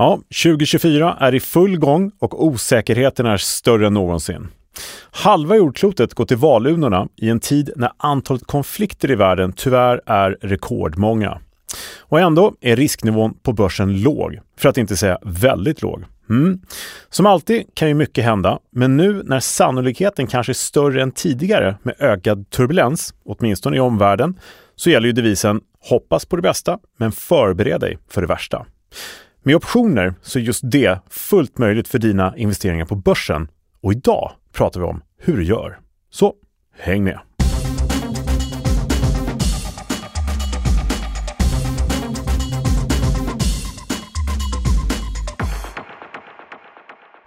Ja, 2024 är i full gång och osäkerheten är större än någonsin. Halva jordklotet går till valurnorna i en tid när antalet konflikter i världen tyvärr är rekordmånga. Och ändå är risknivån på börsen låg, för att inte säga väldigt låg. Mm. Som alltid kan ju mycket hända, men nu när sannolikheten kanske är större än tidigare med ökad turbulens, åtminstone i omvärlden, så gäller ju devisen hoppas på det bästa, men förbered dig för det värsta. Med optioner så är just det fullt möjligt för dina investeringar på börsen. Och idag pratar vi om hur du gör. Så häng med!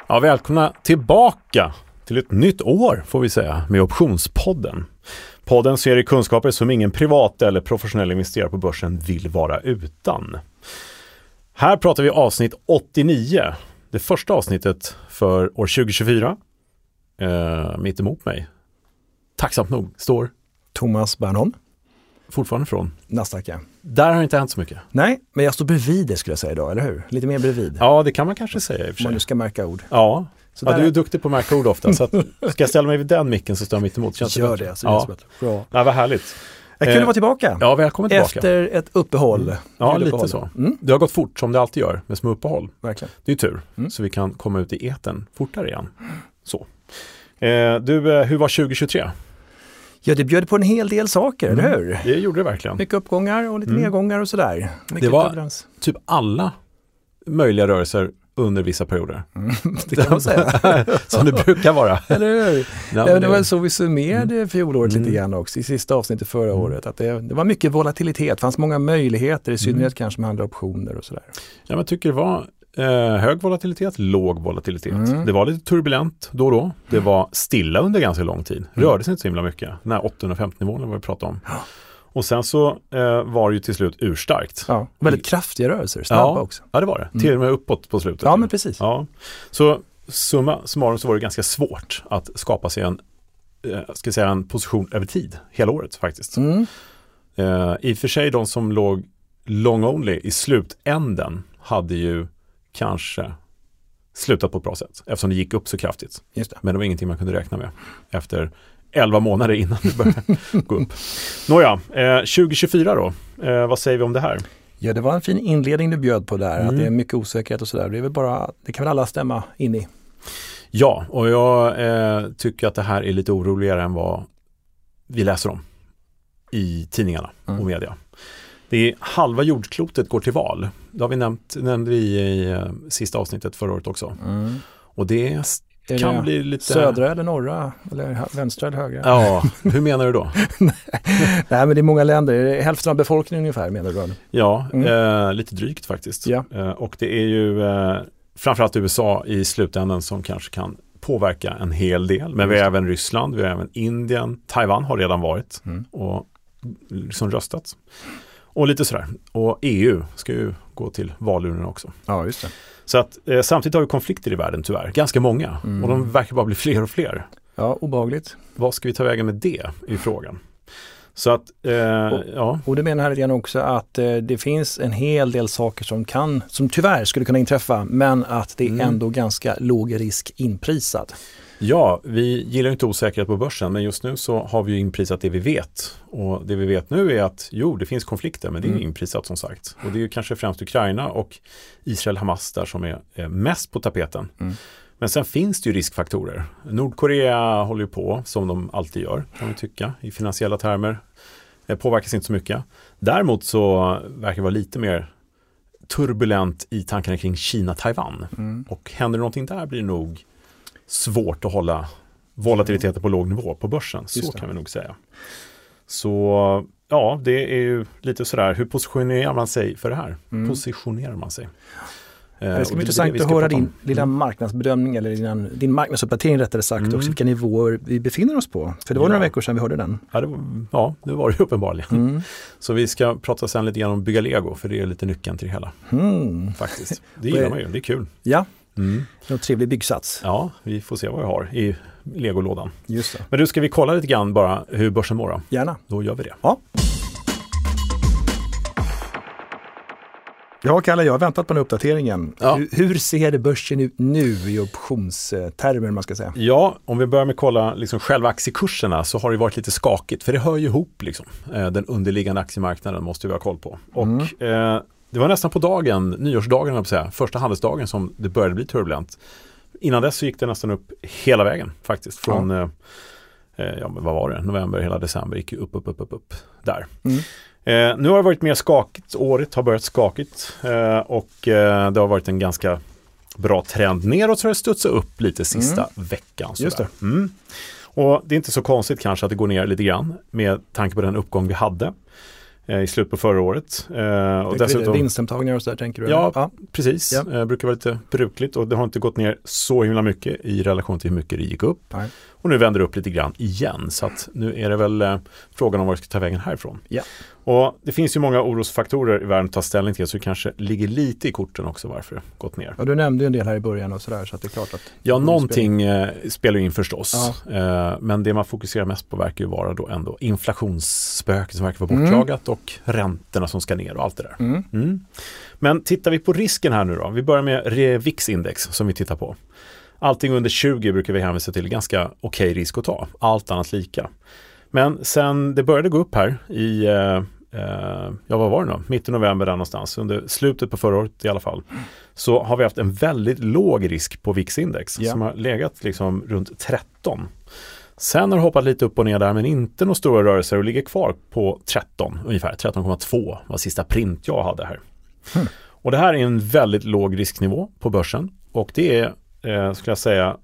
Ja, välkomna tillbaka till ett nytt år får vi säga med Optionspodden. Podden ser i kunskaper som ingen privat eller professionell investerare på börsen vill vara utan. Här pratar vi avsnitt 89, det första avsnittet för år 2024. Eh, mitt emot mig, tacksamt nog, står Thomas Bernholm. Fortfarande från? Nasdaq ja. Där har det inte hänt så mycket. Nej, men jag står bredvid det skulle jag säga idag, eller hur? Lite mer bredvid. Ja, det kan man kanske säga i och för Om sig. nu ska märka ord. Ja, Så ja du är duktig på att märka ord ofta. Så att, ska jag ställa mig vid den micken så står jag mitt emot. Känns Gör det, så är ja. bättre. Bra. Ja, vad härligt. Kul Eh, att vara tillbaka. Ja, välkommen tillbaka. Efter ett uppehåll. Ja, Kul lite uppehåll. så. Mm, Det har gått fort som det alltid gör med små uppehåll. verkligen. Det är tur, Mm. så vi kan komma ut i eten fortare igen. Så. Eh, du, eh, hur var 2023? Ja, det bjöd på en hel del saker, Mm. eller hur? Det gjorde det verkligen. Mycket uppgångar och lite Mm. nedgångar och sådär. Mycket Det var- turbulens. Typ alla möjliga rörelser under vissa perioder. Det kan man säga. som det brukar vara. eller hur? Ja, men det var så vi summerade fjolåret Mm. lite grann också i sista avsnittet förra Mm. året. Att det, det var mycket volatilitet, fanns många möjligheter, i synnerhet Mm. kanske med andra optioner och sådär. Ja, men tycker det var eh, hög volatilitet, låg volatilitet. Mm. Det var lite turbulent då och då. Det var stilla under ganska lång tid. Mm. Rörde sig inte så himla mycket. Den här 850-nivån var vi pratade om. Ja. Och sen så eh, var det ju till slut urstarkt. Ja, väldigt kraftiga rörelser, snabba Ja. också. Ja, det var det. Mm. Till och med uppåt på slutet. Ja, men precis. Ja, så summa summarum så var det ganska svårt att skapa sig en, eh, ska säga, en position över tid, hela året faktiskt. Mm. Eh, I och för sig de som låg long only i slutänden hade ju kanske slutat på ett bra sätt eftersom det gick upp så kraftigt. Men det var ingenting man kunde räkna med efter 11 månader innan det började gå upp. Nåja, eh, 2024 då, eh, vad säger vi om det här? Ja, det var en fin inledning du bjöd på där, Mm. att det är mycket osäkerhet och sådär. Det är väl bara, det kan väl alla stämma in i. Ja, och jag eh, tycker att det här är lite oroligare än vad vi läser om i tidningarna Mm. och media. Det är halva jordklotet går till val. Det har vi nämnt, nämnde vi i eh, sista avsnittet förra året också. Och det Är kan det bli lite... södra eller norra, eller vänstra eller högra? Ja, hur menar du då? Nej, men det är många länder, hälften av befolkningen ungefär menar du? då? Ja, Mm. eh, lite drygt faktiskt. Ja. Eh, och det är ju eh, framförallt USA i slutändan som kanske kan påverka en hel del. Men vi har även Ryssland, vi har även Indien, Taiwan har redan varit Mm. och liksom röstat. Och lite sådär. Och EU ska ju gå till valurnorna också. Ja, just det. Så att eh, samtidigt har vi konflikter i världen tyvärr, ganska många. Mm. Och de verkar bara bli fler och fler. Ja, obehagligt. Vad ska vi ta vägen med det i frågan? Så att, eh, Och- ja. Och du menar här lite grann också att eh, det finns en hel del saker som kan, som tyvärr skulle kunna inträffa, men att det är Mm. ändå ganska låg risk inprisad. Ja, vi gillar inte osäkerhet på börsen men just nu så har vi ju inprisat det vi vet. Och det vi vet nu är att jo, det finns konflikter men det är Mm. inprisat som sagt. Och det är ju kanske främst Ukraina och Israel-Hamas där som är eh, mest på tapeten. Mm. Men sen finns det ju riskfaktorer. Nordkorea håller ju på som de alltid gör kan vi tycka i finansiella termer. Det påverkas inte så mycket. Däremot så verkar det vara lite mer turbulent i tankarna kring Kina-Taiwan. Mm. Och händer det någonting där blir det nog svårt att hålla volatiliteten på låg nivå på börsen. Så det. kan vi nog säga. Så ja, det är ju lite sådär, hur positionerar man sig för det här? Mm. Positionerar man sig? Eh, Det och ska bli intressant att höra din lilla Mm. marknadsbedömning eller din, din marknadsuppdatering rättare sagt Mm. också, vilka nivåer vi befinner oss på. För det var Ja. några veckor sedan vi hörde den. Ja, det var, ja, det var det uppenbarligen. Mm. Så vi ska prata sen lite grann om bygga lego, för det är lite nyckeln till det hela Mm. faktiskt. Det gillar man ju, det är kul. Ja, Mm. en trevlig byggsats. Ja, vi får se vad jag har i legolådan. Just det. Men du, ska vi kolla lite grann bara hur börsen mår då? Gärna. Då gör vi det. Ja. Ja, Kalle, jag har väntat på den uppdateringen. Ja. Hur, hur ser börsen ut nu i optionstermer, man ska säga? Ja, om vi börjar med att kolla liksom själva aktiekurserna så har det varit lite skakigt, för det hör ju ihop liksom. Eh, Den underliggande aktiemarknaden måste vi ha koll på. Och Mm. eh, det var nästan på dagen, nyårsdagen, på säga, första handelsdagen som det började bli turbulent. Innan dess så gick det nästan upp hela vägen faktiskt. Från, eh, eh, ja vad var det, november, hela december gick upp, upp, upp, upp, upp där. Mm. Eh, nu har det varit mer skakigt, året har börjat skakigt eh, och eh, det har varit en ganska bra trend neråt så har det studsat upp lite sista veckan. Mm. Just sådär. Mm. Och det är inte så konstigt kanske att det går ner lite grann med tanke på den uppgång vi hade i slutet på förra året. Eh, och dessutom, Vinsthemtagningar och sådär tänker du? Ja, eller? precis. Ja. Eh, brukar vara lite brukligt och det har inte gått ner så himla mycket i relation till hur mycket det gick upp. Nej. Och nu vänder det upp lite grann igen. Så att nu är det väl eh, frågan om var det ska ta vägen härifrån. Ja. Och det finns ju många orosfaktorer i världen att ta ställning till så det kanske ligger lite i korten också varför det gått ner. Ja, du nämnde ju en del här i början och sådär så att det är klart att... Ja, någonting eh, spelar ju in förstås. Ja. Eh, men det man fokuserar mest på verkar ju vara då ändå inflationsspöket som verkar vara Mm. bortjagat och räntorna som ska ner och allt det där. Mm. Mm. Men tittar vi på risken här nu då. Vi börjar med REVIX-index som vi tittar på. Allting under 20 brukar vi hänvisa till ganska okej risk att ta. Allt annat lika. Men sen det började gå upp här i, eh, eh, ja vad var det nu, mitten november där någonstans, under slutet på förra året i alla fall, så har vi haft en väldigt låg risk på VIX-index Ja. som har legat liksom runt 13. Sen har det hoppat lite upp och ner där men inte några stora rörelser och ligger kvar på 13 ungefär, 13,2 var sista print jag hade här. Hmm. Och det här är en väldigt låg risknivå på börsen och det är, eh, skulle jag säga,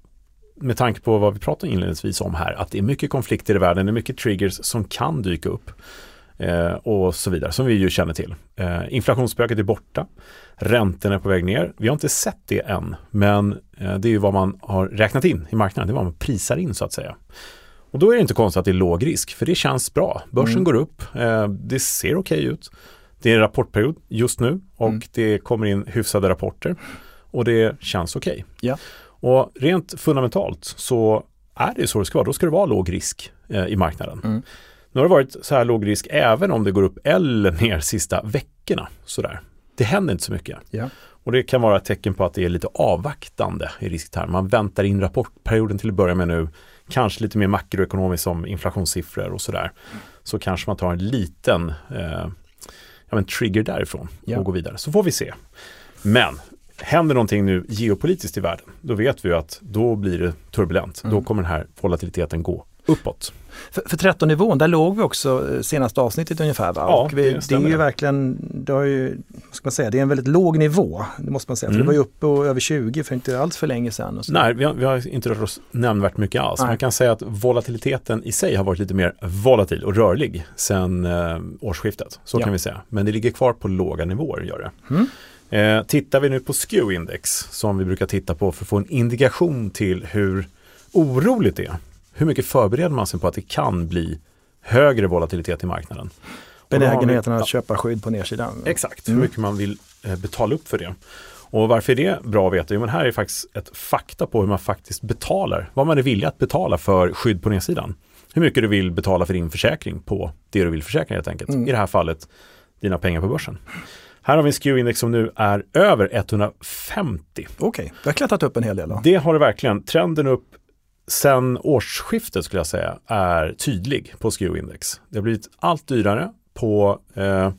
med tanke på vad vi pratade inledningsvis om här, att det är mycket konflikter i världen, det är mycket triggers som kan dyka upp eh, och så vidare, som vi ju känner till. Eh, inflationsspöket är borta, räntorna är på väg ner. Vi har inte sett det än, men eh, det är ju vad man har räknat in i marknaden, det är vad man prisar in så att säga. Och då är det inte konstigt att det är låg risk, för det känns bra. Börsen Mm. går upp, eh, det ser okej ut. Det är en rapportperiod just nu och Mm. det kommer in hyfsade rapporter och det känns okej. Ja. Och rent fundamentalt så är det så det ska vara. Då ska det vara låg risk eh, i marknaden. Mm. Nu har det varit så här låg risk även om det går upp eller ner sista veckorna. Sådär. Det händer inte så mycket. Ja. Och det kan vara ett tecken på att det är lite avvaktande i riskterm. Man väntar in rapportperioden till att börja med nu. Kanske lite mer makroekonomiskt som inflationssiffror och sådär. Så kanske man tar en liten eh, ja, men trigger därifrån Ja. och går vidare. Så får vi se. Men händer någonting nu geopolitiskt i världen, då vet vi att då blir det turbulent. Mm. Då kommer den här volatiliteten gå uppåt. För, för 13-nivån, där låg vi också eh, senaste avsnittet ungefär va? Ja, vi, det det, är ju verkligen, det, har ju, ska man säga, det är en väldigt låg nivå, det måste man säga. För Mm. det var ju uppe och över 20 för inte alls för länge sedan. Nej, vi har, vi har inte rört oss nämnvärt mycket alls. Nej. Man kan säga att volatiliteten i sig har varit lite mer volatil och rörlig sedan eh, årsskiftet. Så Ja. kan vi säga. Men det ligger kvar på låga nivåer, gör det. Mm. Eh, tittar vi nu på SKEW-index, som vi brukar titta på för att få en indikation till hur oroligt det är. Hur mycket förbereder man sig på att det kan bli högre volatilitet i marknaden? Benägenheten att köpa skydd på nedsidan. Exakt, Mm. hur mycket man vill eh, betala upp för det. Och varför är det bra att veta? Jo, men här är faktiskt ett fakta på hur man faktiskt betalar, vad man är villig att betala för skydd på nedsidan. Hur mycket du vill betala för din försäkring på det du vill försäkra helt enkelt. Mm. I det här fallet dina pengar på börsen. Här har vi en SKEW-index som nu är över 150. Okej, det har klättrat upp en hel del då. Det har det verkligen. Trenden upp sen årsskiftet skulle jag säga är tydlig på SKEW-index. Det har blivit allt dyrare på eh,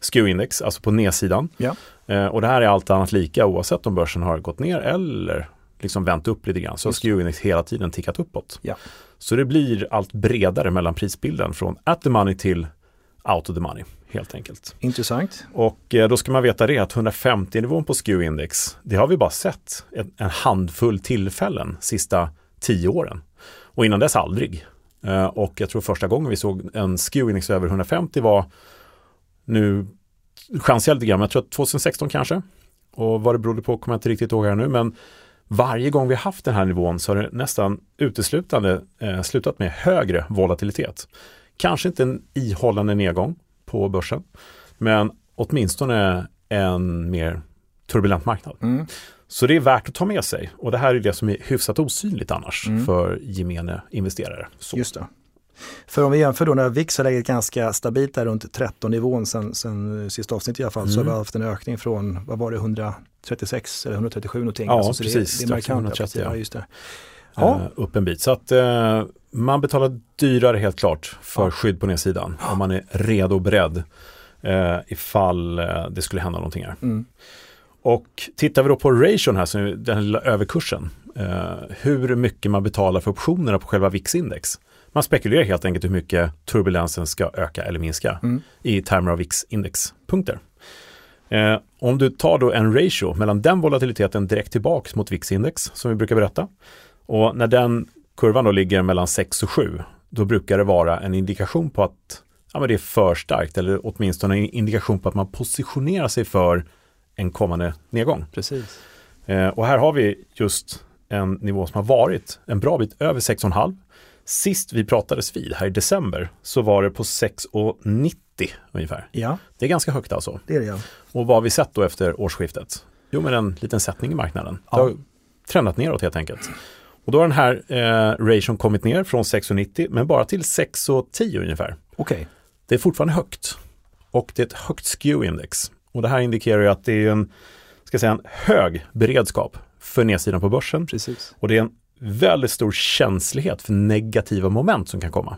SKEW-index, alltså på nedsidan. Ja. Eh, och det här är allt annat lika oavsett om börsen har gått ner eller liksom vänt upp lite grann. Så har. SKEW-index hela tiden tickat uppåt. Ja. Så det blir allt bredare mellan prisbilden från at the money till out of the money helt enkelt. Intressant. Och eh, då ska man veta det att 150-nivån på SKEW-index, det har vi bara sett en, en handfull tillfällen sista tio åren. Och innan dess aldrig. Eh, och jag tror första gången vi såg en SKEW-index över 150 var, nu chansar jag lite grann, men jag tror att 2016 kanske. Och vad det berodde på kommer jag inte riktigt ihåg här nu, men varje gång vi haft den här nivån så har det nästan uteslutande eh, slutat med högre volatilitet. Kanske inte en ihållande nedgång på börsen, men åtminstone en mer turbulent marknad. Mm. Så det är värt att ta med sig och det här är det som är hyfsat osynligt annars Mm. för gemene investerare. Så. Just det. För om vi jämför då när VIX har legat ganska stabilt där runt 13 nivån sen, sen sista avsnittet i alla fall, mm. så har vi haft en ökning från, vad var det, 136 eller 137 någonting. Ja, alltså, precis. Det, det är markant. 130, ja. just det. Ja. Uh, upp en bit. Så att uh, man betalar dyrare helt klart för ja. skydd på nedsidan om man är redo och beredd uh, ifall det skulle hända någonting här. Mm. Och tittar vi då på ration här, så den lilla överkursen, hur mycket man betalar för optionerna på själva VIX-index. Man spekulerar helt enkelt hur mycket turbulensen ska öka eller minska mm. i termer av VIX-indexpunkter. Eh, om du tar då en ratio mellan den volatiliteten direkt tillbaks mot VIX-index som vi brukar berätta och när den kurvan då ligger mellan 6 och 7 då brukar det vara en indikation på att ja, men det är för starkt eller åtminstone en indikation på att man positionerar sig för en kommande nedgång. Precis. Eh, och här har vi just en nivå som har varit en bra bit över 6,5 Sist vi pratades vid här i december så var det på 6,90 ungefär. Ja. Det är ganska högt alltså. Det är det ja. Och vad har vi sett då efter årsskiftet? Jo, men en liten sättning i marknaden. Ja. Det har trendat neråt helt enkelt. Och då har den här eh, ration kommit ner från 6,90 men bara till 6,10 ungefär. Okej. Okay. Det är fortfarande högt. Och det är ett högt skew-index. Och det här indikerar ju att det är en, ska säga, en hög beredskap för nedsidan på börsen. Precis. Och det är en väldigt stor känslighet för negativa moment som kan komma.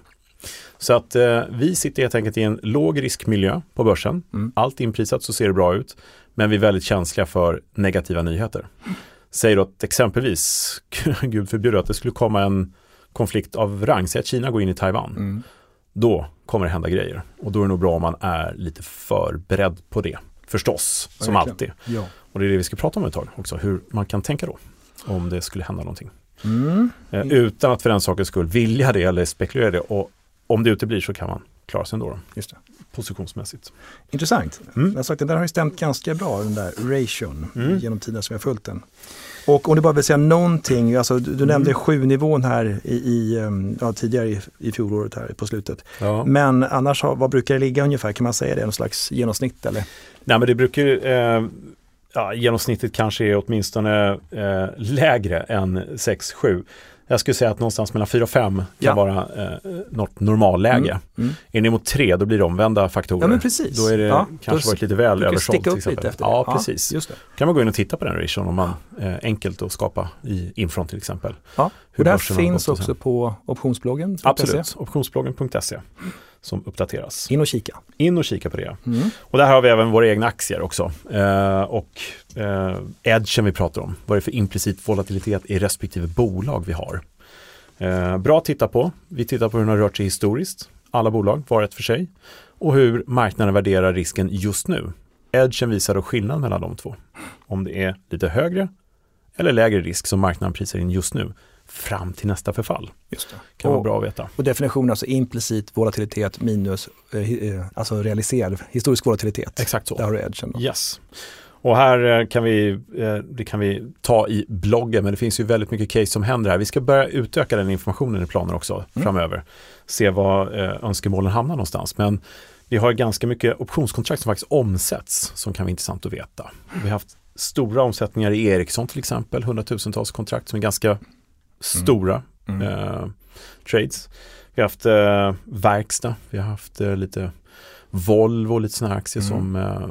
Så att eh, vi sitter helt enkelt i en låg riskmiljö på börsen. Mm. Allt inprisat så ser det bra ut. Men vi är väldigt känsliga för negativa nyheter. Säg då att exempelvis, gud förbjude att det skulle komma en konflikt av rang, säg att Kina går in i Taiwan. Mm. Då kommer det hända grejer. Och då är det nog bra om man är lite förberedd på det. Förstås, som alltid. Ja. Och det är det vi ska prata om ett tag också, hur man kan tänka då. Om det skulle hända någonting. Mm. Eh, utan att för den sakens skull vilja det eller spekulera det. Och om det uteblir så kan man klara sig ändå. Just det. Positionsmässigt. Intressant. Mm. Jag sagt, det där har ju stämt ganska bra, den där ration, mm. genom tiden som jag följt den. Och om du bara vill säga någonting, alltså, du, du nämnde mm. sju nivån här i, i ehm, ja, tidigare i, i fjolåret här på slutet. Ja. Men annars, vad brukar det ligga ungefär? Kan man säga det? Någon slags genomsnitt eller? Nej men det brukar eh, ja, genomsnittet kanske är åtminstone eh, lägre än 6-7. Jag skulle säga att någonstans mellan 4 och 5 kan ja. vara eh, något normalläge. Mm. Mm. Är ni mot 3 då blir det omvända faktorer. Ja, men precis. Då är det ja, kanske varit lite väl översålt. Sticka upp lite det. Ja, precis. Just det. kan man gå in och titta på den ration om man eh, enkelt att skapa i Infront till exempel. Ja, och det finns också på optionsbloggen. Absolut, optionsbloggen.se som uppdateras. In och kika. In och kika på det. Mm. Och där har vi även våra egna aktier också. Eh, och eh, edgen vi pratar om. Vad är det för implicit volatilitet i respektive bolag vi har. Eh, bra att titta på. Vi tittar på hur den har rört sig historiskt. Alla bolag var ett för sig. Och hur marknaden värderar risken just nu. Edgen visar då skillnad mellan de två. Om det är lite högre eller lägre risk som marknaden prisar in just nu fram till nästa förfall. Just det. Kan och, vara bra att veta. Och definitionen alltså implicit volatilitet minus eh, eh, alltså realiserad historisk volatilitet. Exakt så. Där har du edgen. Då. Yes. Och här eh, kan vi, eh, det kan vi ta i bloggen, men det finns ju väldigt mycket case som händer här. Vi ska börja utöka den informationen i planen också mm. framöver. Se var önskemålen hamnar någonstans. Men vi har ganska mycket optionskontrakt som faktiskt omsätts som kan vara intressant att veta. Vi har haft stora omsättningar i Ericsson till exempel, hundratusentals kontrakt som är ganska stora mm. eh, trades. Vi har haft eh, verkstad, vi har haft eh, lite Volvo och lite sådana aktier mm. som eh,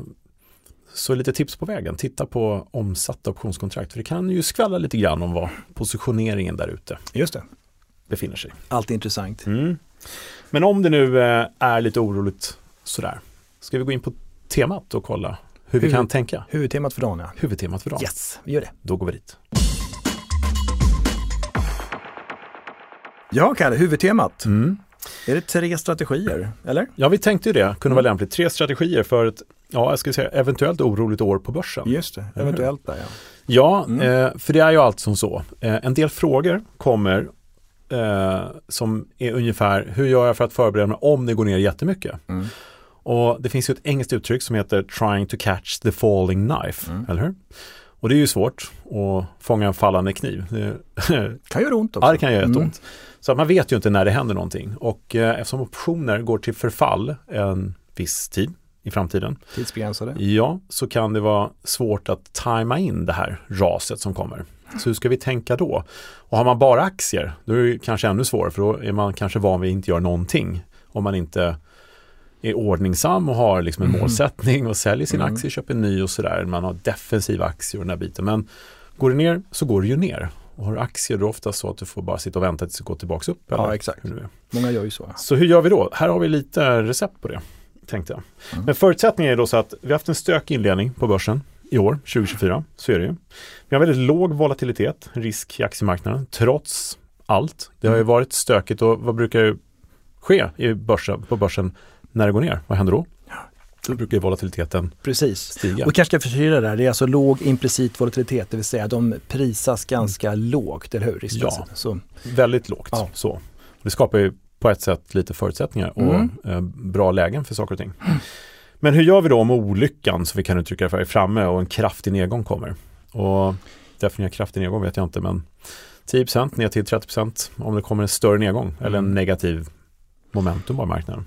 så lite tips på vägen, titta på omsatta optionskontrakt. För det kan ju skvallra lite grann om vad positioneringen där ute Just det. befinner sig. Allt intressant. Mm. Men om det nu eh, är lite oroligt sådär, ska vi gå in på temat och kolla hur Huvud, vi kan tänka? Huvudtemat för dagen ja. Huvudtemat för dagen. Yes, vi gör det. Då går vi dit. Ja, Kalle, huvudtemat. Mm. Är det tre strategier, eller? Ja, vi tänkte ju det, kunde vara mm. lämpligt. Tre strategier för ett, ja, jag ska säga eventuellt oroligt år på börsen. Just det, eventuellt där ja. Ja, mm. eh, för det är ju allt som så. Eh, en del frågor kommer eh, som är ungefär, hur gör jag för att förbereda mig om det går ner jättemycket? Mm. Och det finns ju ett engelskt uttryck som heter trying to catch the falling knife, mm. eller hur? Och det är ju svårt att fånga en fallande kniv. Det kan göra ont också. Ja, det kan göra mm. Så man vet ju inte när det händer någonting. Och eh, eftersom optioner går till förfall en viss tid i framtiden. Tidsbegränsade. Ja, så kan det vara svårt att tajma in det här raset som kommer. Så hur ska vi tänka då? Och har man bara aktier, då är det kanske ännu svårare för då är man kanske van vid att inte göra någonting. Om man inte är ordningsam och har liksom en mm. målsättning och säljer sin mm. aktie, köper en ny och sådär. Man har defensiva aktier och den här biten. Men går det ner så går det ju ner. Och har du aktier då är det ofta så att du får bara sitta och vänta tills det går tillbaka upp. Eller? Ja, exakt. Många gör ju så. Så hur gör vi då? Här har vi lite recept på det, tänkte jag. Mm. Men förutsättningen är då så att vi har haft en stök inledning på börsen i år, 2024. Så är det ju. Vi har väldigt låg volatilitet, risk i aktiemarknaden, trots allt. Det har ju mm. varit stökigt och vad brukar ske i börsen, på börsen när det går ner? Vad händer då? Då brukar volatiliteten Precis. stiga. Och kanske ska förtydliga där, det är alltså låg implicit volatilitet, det vill säga de prisas ganska mm. lågt, eller hur? Ja, så. väldigt lågt. Ja. Så. Det skapar ju på ett sätt lite förutsättningar och mm. eh, bra lägen för saker och ting. Men hur gör vi då om olyckan, som vi kan uttrycka det för, är framme och en kraftig nedgång kommer? Och definiera kraftig nedgång vet jag inte, men 10% ner till 30% om det kommer en större nedgång eller en mm. negativ momentum på marknaden.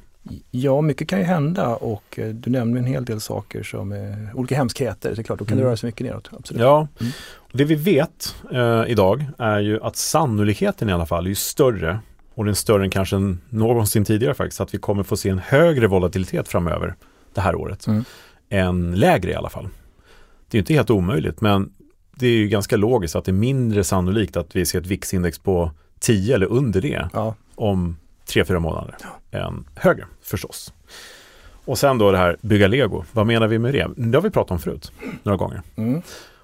Ja, mycket kan ju hända och eh, du nämnde en hel del saker som är olika hemskheter. Det är klart, då kan mm. det röra sig mycket neråt. Absolut. Ja, mm. det vi vet eh, idag är ju att sannolikheten i alla fall är ju större och den är större än kanske någonsin tidigare faktiskt, att vi kommer få se en högre volatilitet framöver det här året. Mm. Än lägre i alla fall. Det är inte helt omöjligt, men det är ju ganska logiskt att det är mindre sannolikt att vi ser ett VIX-index på 10 eller under det ja. om tre, fyra månader ja. än högre förstås. Och sen då det här bygga lego. Vad menar vi med det? Det har vi pratat om förut, några gånger. Mm.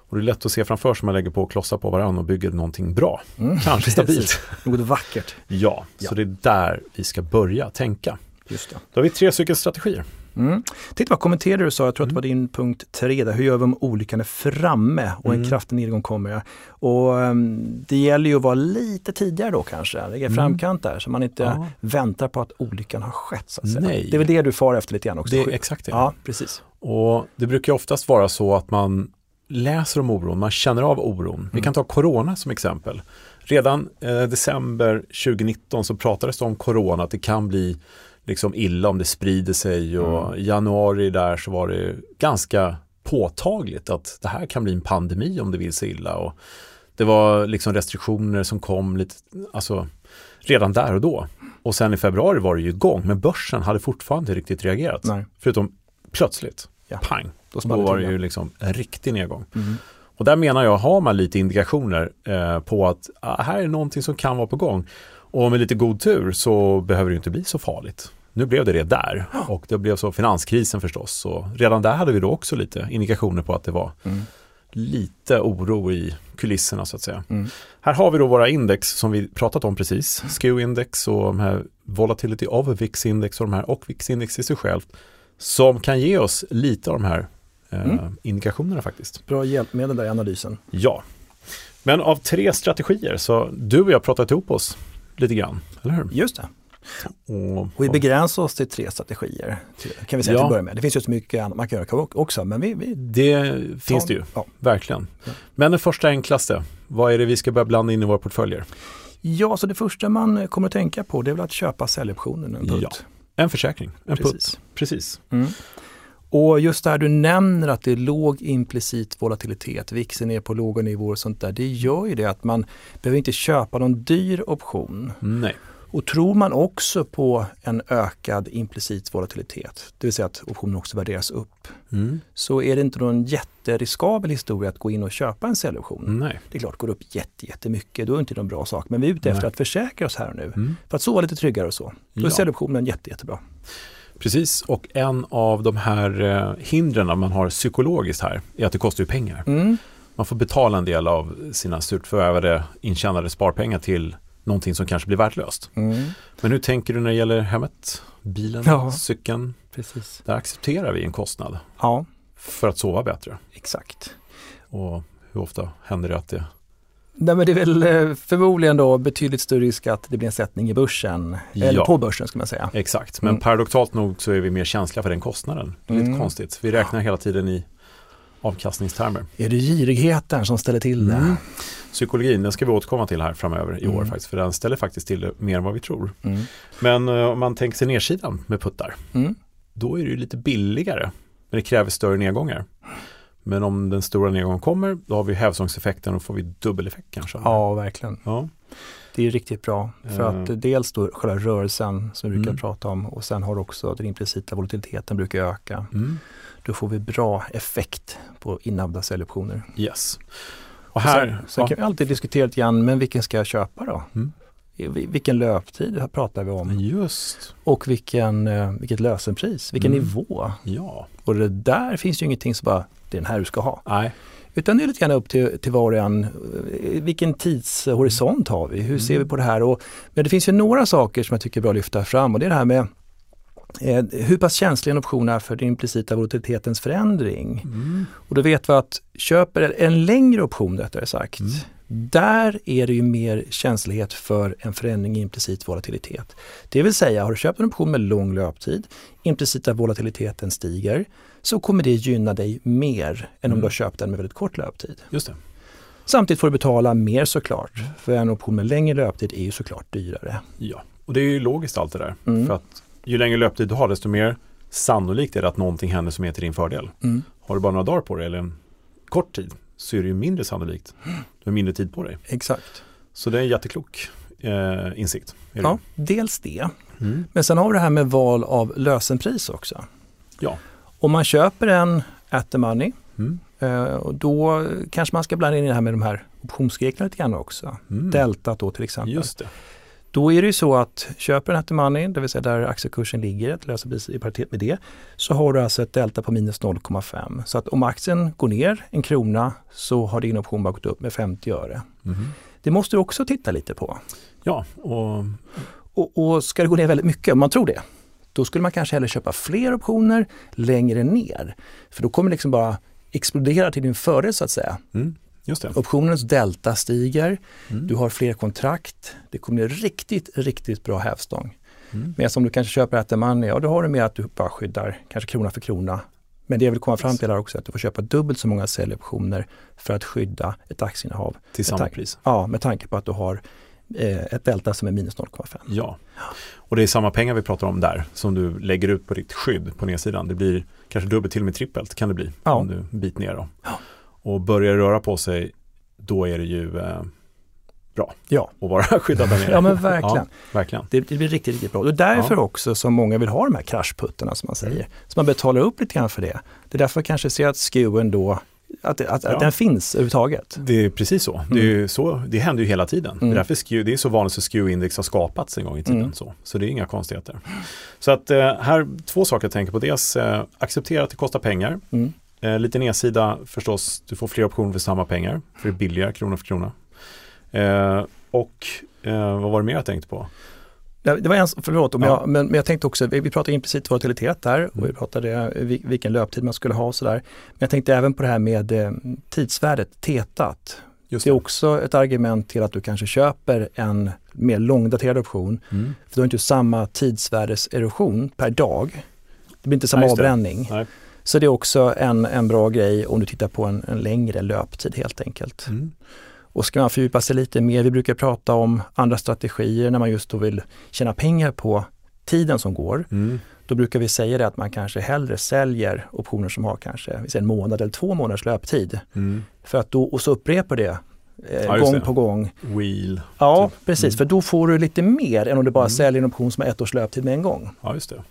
Och det är lätt att se framför sig man lägger på klossar på varandra och bygger någonting bra. Mm. Kanske stabilt. Något vackert. Ja, ja, så det är där vi ska börja tänka. Just det. Då har vi tre stycken strategier. Mm. Titta vad kommenterade du sa, jag tror att det var mm. din punkt tre där. Hur gör vi om olyckan är framme och en mm. kraftig nedgång kommer? Och um, Det gäller ju att vara lite tidigare då kanske, ligga i mm. framkant där så man inte ja. väntar på att olyckan har skett. Så att säga. Nej. Det är väl det du far efter lite grann också? Det är exakt det. Ja, precis. Och det brukar oftast vara så att man läser om oron, man känner av oron. Mm. Vi kan ta corona som exempel. Redan eh, december 2019 så pratades det om corona, att det kan bli liksom illa om det sprider sig och mm. i januari där så var det ganska påtagligt att det här kan bli en pandemi om det vill sig illa. Och det var liksom restriktioner som kom lite, alltså redan där och då. Och sen i februari var det ju igång, men börsen hade fortfarande inte riktigt reagerat. Nej. Förutom plötsligt, ja. pang, då, då var det ju liksom en riktig nedgång. Mm. Och där menar jag, har man lite indikationer eh, på att ah, här är någonting som kan vara på gång. Och med lite god tur så behöver det inte bli så farligt. Nu blev det det där och det blev så finanskrisen förstås. Så redan där hade vi då också lite indikationer på att det var mm. lite oro i kulisserna så att säga. Mm. Här har vi då våra index som vi pratat om precis. SKEW-index och de här Volatility of VIX-index och de här och VIX-index i sig självt. Som kan ge oss lite av de här eh, mm. indikationerna faktiskt. Bra hjälpmedel där i analysen. Ja. Men av tre strategier så du och jag pratat ihop oss lite grann, eller hur? Just det. Och, och vi begränsar oss till tre strategier, kan vi säga ja. till att börja med. Det finns ju så mycket annat man kan göra också, men vi, vi Det finns det ju, ja. verkligen. Ja. Men den första enklaste, vad är det vi ska börja blanda in i våra portföljer? Ja, så det första man kommer att tänka på det är väl att köpa säljoptionen, en putt. Ja. En försäkring, en Precis. putt. Precis. Mm. Och just det här du nämner att det är låg implicit volatilitet, VIXen är på låga nivåer och sånt där. Det gör ju det att man behöver inte köpa någon dyr option. Nej. Och tror man också på en ökad implicit volatilitet, det vill säga att optionen också värderas upp, mm. så är det inte någon jätteriskabel historia att gå in och köpa en säljoption. Nej. Det är klart, går det upp jätte, jättemycket, då är det inte någon bra sak. Men vi är ute efter Nej. att försäkra oss här och nu, mm. för att sova lite tryggare och så. Då är ja. säljoptionen jätte, jättebra. Precis, och en av de här eh, hindren man har psykologiskt här är att det kostar ju pengar. Mm. Man får betala en del av sina surt förvärvade intjänade sparpengar till någonting som kanske blir värdelöst. Mm. Men hur tänker du när det gäller hemmet, bilen, ja. cykeln? Precis. Där accepterar vi en kostnad ja. för att sova bättre. Exakt. Och hur ofta händer det att det Nej, men det är väl eh, förmodligen då betydligt större risk att det blir en sättning i börsen, ja. eller på börsen ska man säga. Exakt, men mm. paradoxalt nog så är vi mer känsliga för den kostnaden. Det är lite mm. konstigt. Vi räknar hela tiden i avkastningstermer. Är det girigheten som ställer till det? Mm. Psykologin, den ska vi återkomma till här framöver i mm. år faktiskt, för den ställer faktiskt till det mer än vad vi tror. Mm. Men uh, om man tänker sig nedsidan med puttar, mm. då är det ju lite billigare. Men det kräver större nedgångar. Men om den stora nedgången kommer, då har vi hävstångseffekten och får vi dubbeleffekt kanske. Ja, verkligen. Ja. Det är riktigt bra. För att Eh. dels då själva rörelsen som vi brukar Mm. prata om och sen har också den implicita volatiliteten brukar öka. Mm. Då får vi bra effekt på inavda säljoptioner. Yes. Och här, sen sen ja. kan vi alltid diskutera lite grann, men vilken ska jag köpa då? Mm. Vilken löptid pratar vi om? just, Och vilken, eh, vilket lösenpris, vilken Mm. nivå? ja, Och det där finns ju ingenting som bara, det är den här du ska ha. nej, Utan det är lite grann upp till, till var och en. eh, Vilken tidshorisont har vi? Hur ser vi på det här? Och, men det finns ju några saker som jag tycker är bra att lyfta fram och det är det här med eh, hur pass känslig en option är för den implicita volatilitetens förändring. mm. Och då vet vi att köper en längre option rättare sagt, Mm. där är det ju mer känslighet för en förändring i implicit volatilitet. Det vill säga, har du köpt en option med lång löptid, implicita volatiliteten stiger, så kommer det gynna dig mer än om Mm. du har köpt den med väldigt kort löptid. just det. Samtidigt får du betala mer såklart, för en option med längre löptid är ju såklart dyrare. Ja, och det är ju logiskt allt det där. Mm. För att ju längre löptid du har, desto mer sannolikt är det att någonting händer som är till din fördel. Mm. Har du bara några dagar på dig eller en kort tid så är det ju mindre sannolikt. Du har mindre tid på dig. Exakt. Så det är en jätteklok eh, insikt. Ja, dels det. Mm. Men sen har vi det här med val av lösenpris också. Ja. Om man köper en at the money, Mm. eh, och då kanske man ska blanda in det här med de här optionsreglerna lite grann också. Mm. Deltat då till exempel. Just det. Då är det ju så att köper en money, det vill säga där aktiekursen ligger, ett lösenpris i paritet med det, så har du alltså ett delta på minus 0,5. Så att om aktien går ner en krona så har din option bara gått upp med 50 öre. Mhm. Det måste du också titta lite på. Ja, och Och, och ska det gå ner väldigt mycket, om man tror det, då skulle man kanske hellre köpa fler optioner längre ner. För då kommer det liksom bara explodera till din fördel så att säga. mm. Optionens delta stiger, Mm. du har fler kontrakt, det kommer bli riktigt, riktigt bra hävstång. Mm. Men som du kanske köper at the money, ja då har du med att du bara skyddar kanske krona för krona. Men det jag vill komma fram till är också att du får köpa dubbelt så många säljoptioner för att skydda ett aktieinnehav. Till samma pris. Ja, med tanke på att du har eh, ett delta som är minus 0,5. Ja, och det är samma pengar vi pratar om där som du lägger ut på ditt skydd på nedsidan. Det blir kanske dubbelt till och med trippelt kan det bli Ja. om du bit ner då. Ja. Och börjar det röra på sig då är det ju eh, bra Ja. att vara skyddad där nere. Ja men verkligen. Ja, verkligen. Det, det blir riktigt, riktigt bra. Och därför Ja. också som många vill ha de här kraschputtarna som man säger. Mm. Så man betalar upp lite grann för det. Det är därför kanske ser att skewen då, att, att, Ja. att den finns överhuvudtaget. Det är precis så. Det, är ju så. det händer ju hela tiden. Det, Mm. är därför SKEW, det är så vanligt att SKEW-index har skapats en gång i tiden. Mm. Så. så det är inga konstigheter. Så att eh, här, två saker jag tänker på. Dels eh, acceptera att det kostar pengar. Mm. Eh, lite nedsida förstås, du får fler optioner för samma pengar. För det är billigare krona för krona. Eh, och eh, vad var det mer jag tänkte på? Det var en, förlåt, om Ja. jag, men, men jag tänkte också, vi, vi pratade implicit volatilitet där och vi Mm. pratade vi- vilken löptid man skulle ha och sådär. Men jag tänkte även på det här med eh, tidsvärdet, tetat. Just Det är också ett argument till att du kanske köper en mer långdaterad option. Mm. För du har inte samma tidsvärdeserosion per dag. Det blir inte samma Nej, det. avbränning. Nej. Så det är också en, en bra grej om du tittar på en, en längre löptid helt enkelt. Mm. Och ska man fördjupa sig lite mer, vi brukar prata om andra strategier när man just då vill tjäna pengar på tiden som går. Mm. Då brukar vi säga det att man kanske hellre säljer optioner som har kanske en månad eller två månaders löptid. Mm. För att då, och så upprepar det eh, Ja, gång det. på gång. Wheel. Ja, Typ. precis. Mm. För då får du lite mer än om du bara Mm. säljer en option som har ett års löptid med en gång. Ja, just det.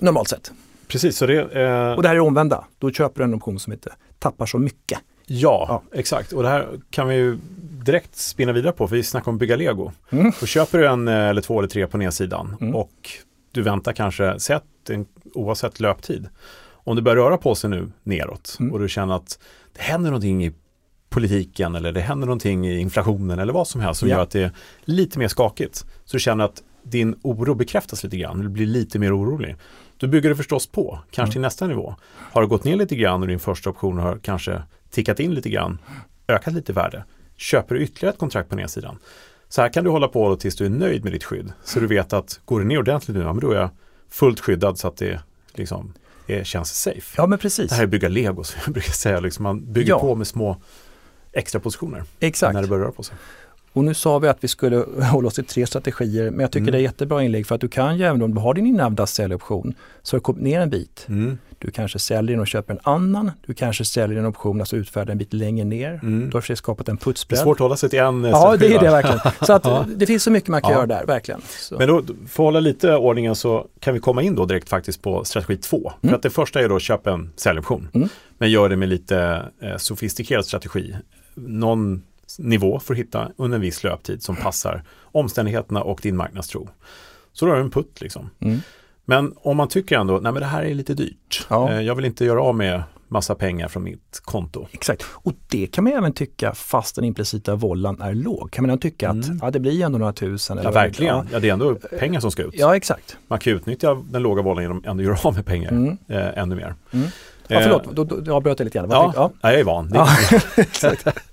Normalt sett. Precis, så det... Eh, Och det här är omvända. Då köper du en option som inte tappar så mycket. Ja, Ja. exakt. Och det här kan vi ju direkt spinna vidare på, för vi snackar om bygga lego. Mm. Då köper du en eh, eller två eller tre på nedsidan Mm. och du väntar kanske, sett oavsett löptid. Om det börjar röra på sig nu neråt Mm. och du känner att det händer någonting i politiken eller det händer någonting i inflationen eller vad som helst som Ja. gör att det är lite mer skakigt. Så du känner att din oro bekräftas lite grann, du blir lite mer orolig. Då bygger du förstås på, kanske Mm. till nästa nivå. Har det gått ner lite grann och din första option har kanske tickat in lite grann, ökat lite värde, köper du ytterligare ett kontrakt på nedsidan. Så här kan du hålla på tills du är nöjd med ditt skydd. Så du vet att går det ner ordentligt nu, ja, men då är jag fullt skyddad så att det liksom är, känns safe. Ja men precis. Det här är bygga lego som jag brukar säga, liksom man bygger Ja. på med små extra positioner Exakt. när det börjar röra på sig. Och nu sa vi att vi skulle hålla oss till tre strategier, men jag tycker mm. det är jättebra inlägg för att du kan ju även om du har din inhavda säljoption så har du kommit ner en bit. Mm. Du kanske säljer den och köper en annan. Du kanske säljer en option, alltså utfärdar en bit längre ner. Mm. Du har för skapat en putsbredd. Det är svårt att hålla sig till en eh, Ja, det är det verkligen. Så att det finns så mycket man kan ja. göra där, verkligen. Så. Men då, för att hålla lite ordningen så kan vi komma in då direkt faktiskt på strategi två. För mm. att det första är då att köpa en säljoption. Mm. Men gör det med lite eh, sofistikerad strategi. Någon nivå för att hitta under en viss löptid som passar omständigheterna och din marknadstro. Så då har du en putt liksom. Mm. Men om man tycker ändå, nej men det här är lite dyrt. Ja. Eh, jag vill inte göra av med massa pengar från mitt konto. Exakt, och det kan man även tycka fast den implicita vollan är låg. Kan man tycka att mm. ja, det blir ändå några tusen. Ja, verkligen. Ja. ja. det är ändå pengar som ska ut. Ja, exakt. Man kan utnyttja den låga vollan genom att ändå göra av med pengar mm. eh, ännu mer. Mm. Ja, förlåt, då, då, då avbröt jag lite grann. Ja, ja. jag är van. Ja.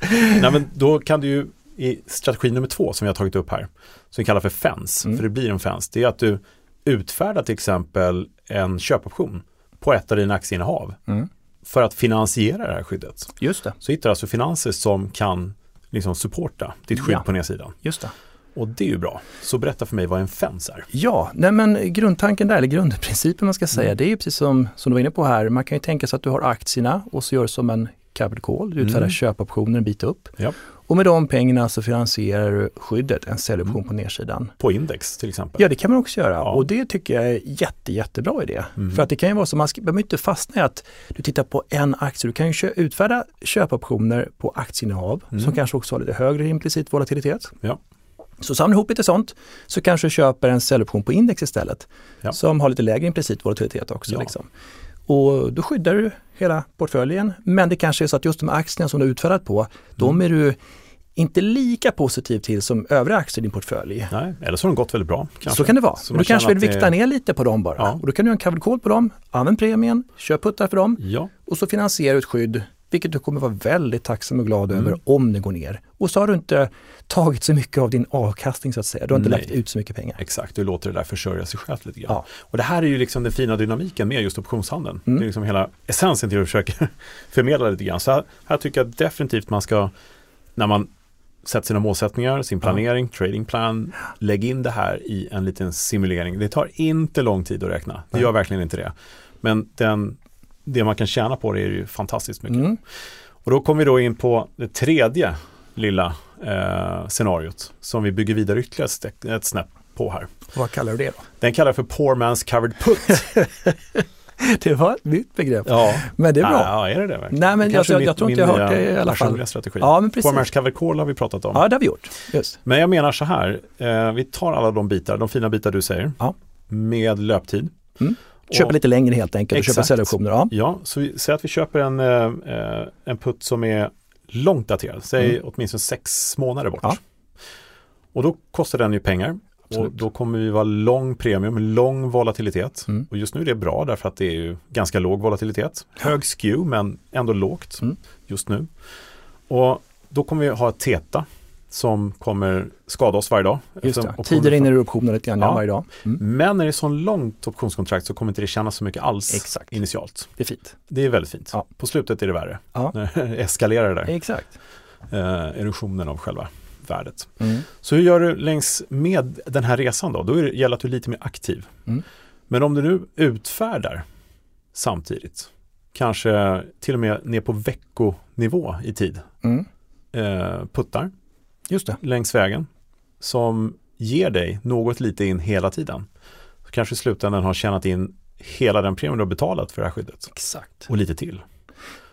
Nej, men då kan du ju i strategi nummer två som vi har tagit upp här, som vi kallar för FENS, mm. för det blir en FENS, det är att du utfärdar till exempel en köpoption på ett av dina aktieinnehav mm. för att finansiera det här skyddet. Just det. Så hittar du alltså finanser som kan liksom supporta ditt skydd ja. på nedsidan. Just det. Och det är ju bra. Så berätta för mig vad en fens är. Ja, nej men grundtanken där, eller grundprincipen man ska säga, mm. det är ju precis som, som du var inne på här, man kan ju tänka sig att du har aktierna och så gör du som en capital call, du utfärdar mm. köpoptioner en bit upp. Ja. Och med de pengarna så finansierar du skyddet, en säljoption mm. på nedsidan. På index till exempel? Ja, det kan man också göra ja. och det tycker jag är jätte, jättebra idé. Mm. För att det kan ju vara så, man behöver inte fastna i att du tittar på en aktie. Du kan ju kö utfärda köpoptioner på aktieinnehav mm. som kanske också har lite högre implicit volatilitet. Ja. Så samla ihop lite sånt så kanske du köper en säljoption på index istället ja. som har lite lägre implicit volatilitet också. Ja. Liksom. Och då skyddar du hela portföljen. Men det kanske är så att just de aktierna som du har utfärdat på, mm. de är du inte lika positiv till som övriga aktier i din portfölj. Nej, eller så har de gått väldigt bra. Kanske. Så kan det vara. Så du kanske vill vikta det... ner lite på dem bara. Ja. Och då kan du göra en covered call på dem, använd premien, köp puttar för dem ja. och så finansierar du ett skydd vilket du kommer vara väldigt tacksam och glad mm. över om det går ner. Och så har du inte tagit så mycket av din avkastning så att säga. Du har inte Nej. lagt ut så mycket pengar. Exakt, du låter det där försörja sig självt lite grann. Ja. Och det här är ju liksom den fina dynamiken med just optionshandeln. Mm. Det är liksom hela essensen till att försöka förmedla lite grann. Så här, här tycker jag definitivt man ska, när man sätter sina målsättningar, sin planering, ja. trading plan, lägg in det här i en liten simulering. Det tar inte lång tid att räkna. Det gör verkligen inte det. Men den det man kan tjäna på det är ju fantastiskt mycket. Mm. Och då kommer vi då in på det tredje lilla eh, scenariot som vi bygger vidare ytterligare ett, snäpp på här. Och vad kallar du det då? Den kallar för Poor Man's Covered Put. det var ett nytt begrepp. Ja. Men det är bra. Ja, är det det verkligen? Nej, men jag, jag, jag, tror inte jag har hört det i alla fall. Strategi. Ja, men precis. Poor Man's Covered Call har vi pratat om. Ja, det har vi gjort. Just. Men jag menar så här, eh, vi tar alla de bitar, de fina bitar du säger, ja. med löptid. Mm. Köpa lite längre helt enkelt exakt. och köpa säljoptioner. Ja. ja, så vi, säg att vi köper en, eh, en putt som är långt daterad, säg mm. åtminstone sex månader bort. Ja. Och då kostar den ju pengar. Absolut. Och då kommer vi vara lång premium, lång volatilitet. Mm. Och just nu är det bra därför att det är ju ganska låg volatilitet. Hög skew men ändå lågt mm. just nu. Och då kommer vi ha ett TETA som kommer skada oss varje dag. Just det. Tider in i optioner lite grann ja. varje dag. Mm. Men när det är så långt optionskontrakt så kommer inte det kännas så mycket alls Exakt. initialt. Det är fint. Det är väldigt fint. Ja. På slutet är det värre. Ja. När det eskalerar där. Exakt. Eh, erosionen av själva värdet. Mm. Så hur gör du längs med den här resan då? Då är det, gäller att du är lite mer aktiv. Mm. Men om du nu utfärdar samtidigt, kanske till och med ner på veckonivå i tid, mm. eh, puttar Just det. längs vägen som ger dig något lite in hela tiden. Så kanske i slutändan har tjänat in hela den premien du har betalat för det här skyddet. Exakt. Och lite till.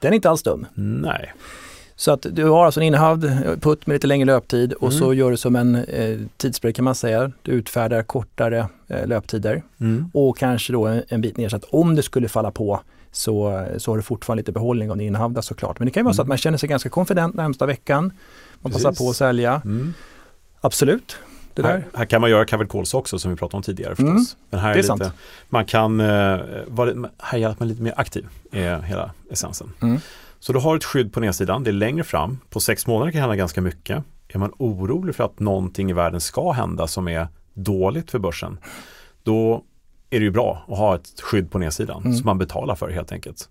Den är inte alls dum. Nej. Så att du har alltså en innehavd putt med lite längre löptid och mm. så gör du som en eh, tidsbredd kan man säga. Du utfärdar kortare eh, löptider mm. och kanske då en, en bit ner så att om det skulle falla på så, så har du fortfarande lite behållning av din innehavda såklart. Men det kan ju vara mm. så att mm. man känner sig ganska konfident närmsta veckan. Man Precis. passar på att sälja. Mm. Absolut. Det där. Här, här, kan man göra covered calls också som vi pratade om tidigare förstås. Mm. Men här är, det är lite, Man kan, uh, vara, här att man är lite mer aktiv, är hela essensen. Mm. Så du har ett skydd på nedsidan, det är längre fram. På sex månader kan det hända ganska mycket. Är man orolig för att någonting i världen ska hända som är dåligt för börsen, då är det ju bra att ha ett skydd på nedsidan mm. som man betalar för helt enkelt.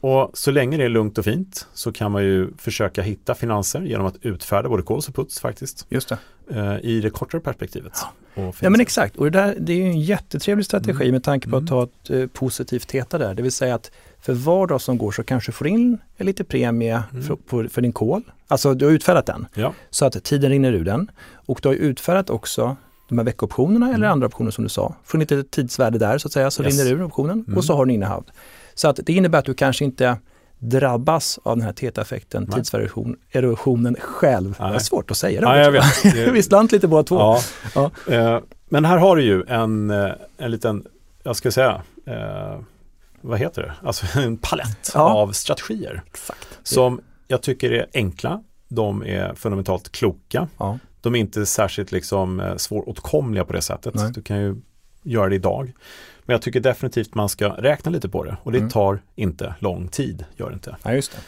Och så länge det är lugnt och fint så kan man ju försöka hitta finanser genom att utfärda både calls och puts faktiskt. Just det. Eh, I det kortare perspektivet. Ja, ja men exakt, och det, där, det är ju en jättetrevlig strategi Mm. med tanke på att Mm. ta ett eh, positivt theta där. Det vill säga att för var dag som går så kanske du får in lite premie Mm. för, på, för din call. Alltså du har utfärdat den Ja. så att tiden rinner ur den. Och du har utfärdat också de här veckoptionerna eller Mm. andra optioner som du sa. Får en litet tidsvärde där så att säga så Yes. rinner ur optionen Mm. och så har du innehav. Så att det innebär att du kanske inte drabbas av den här theta-effekten, Nej. tidsvärdeerosionen själv. Det är Nej. svårt att säga det. Ja, jag vet. Vi slant lite båda två. Ja. Ja. Eh, men här har du ju en, eh, en liten, jag ska säga, eh, vad heter det? Alltså en palett Ja. av strategier Exakt. som jag tycker är enkla. De är fundamentalt kloka. Ja. De är inte särskilt liksom eh, svåråtkomliga på det sättet. Nej. Du kan ju göra det idag. Men jag tycker definitivt man ska räkna lite på det och det Mm. tar inte lång tid, gör det inte. Ja, just det.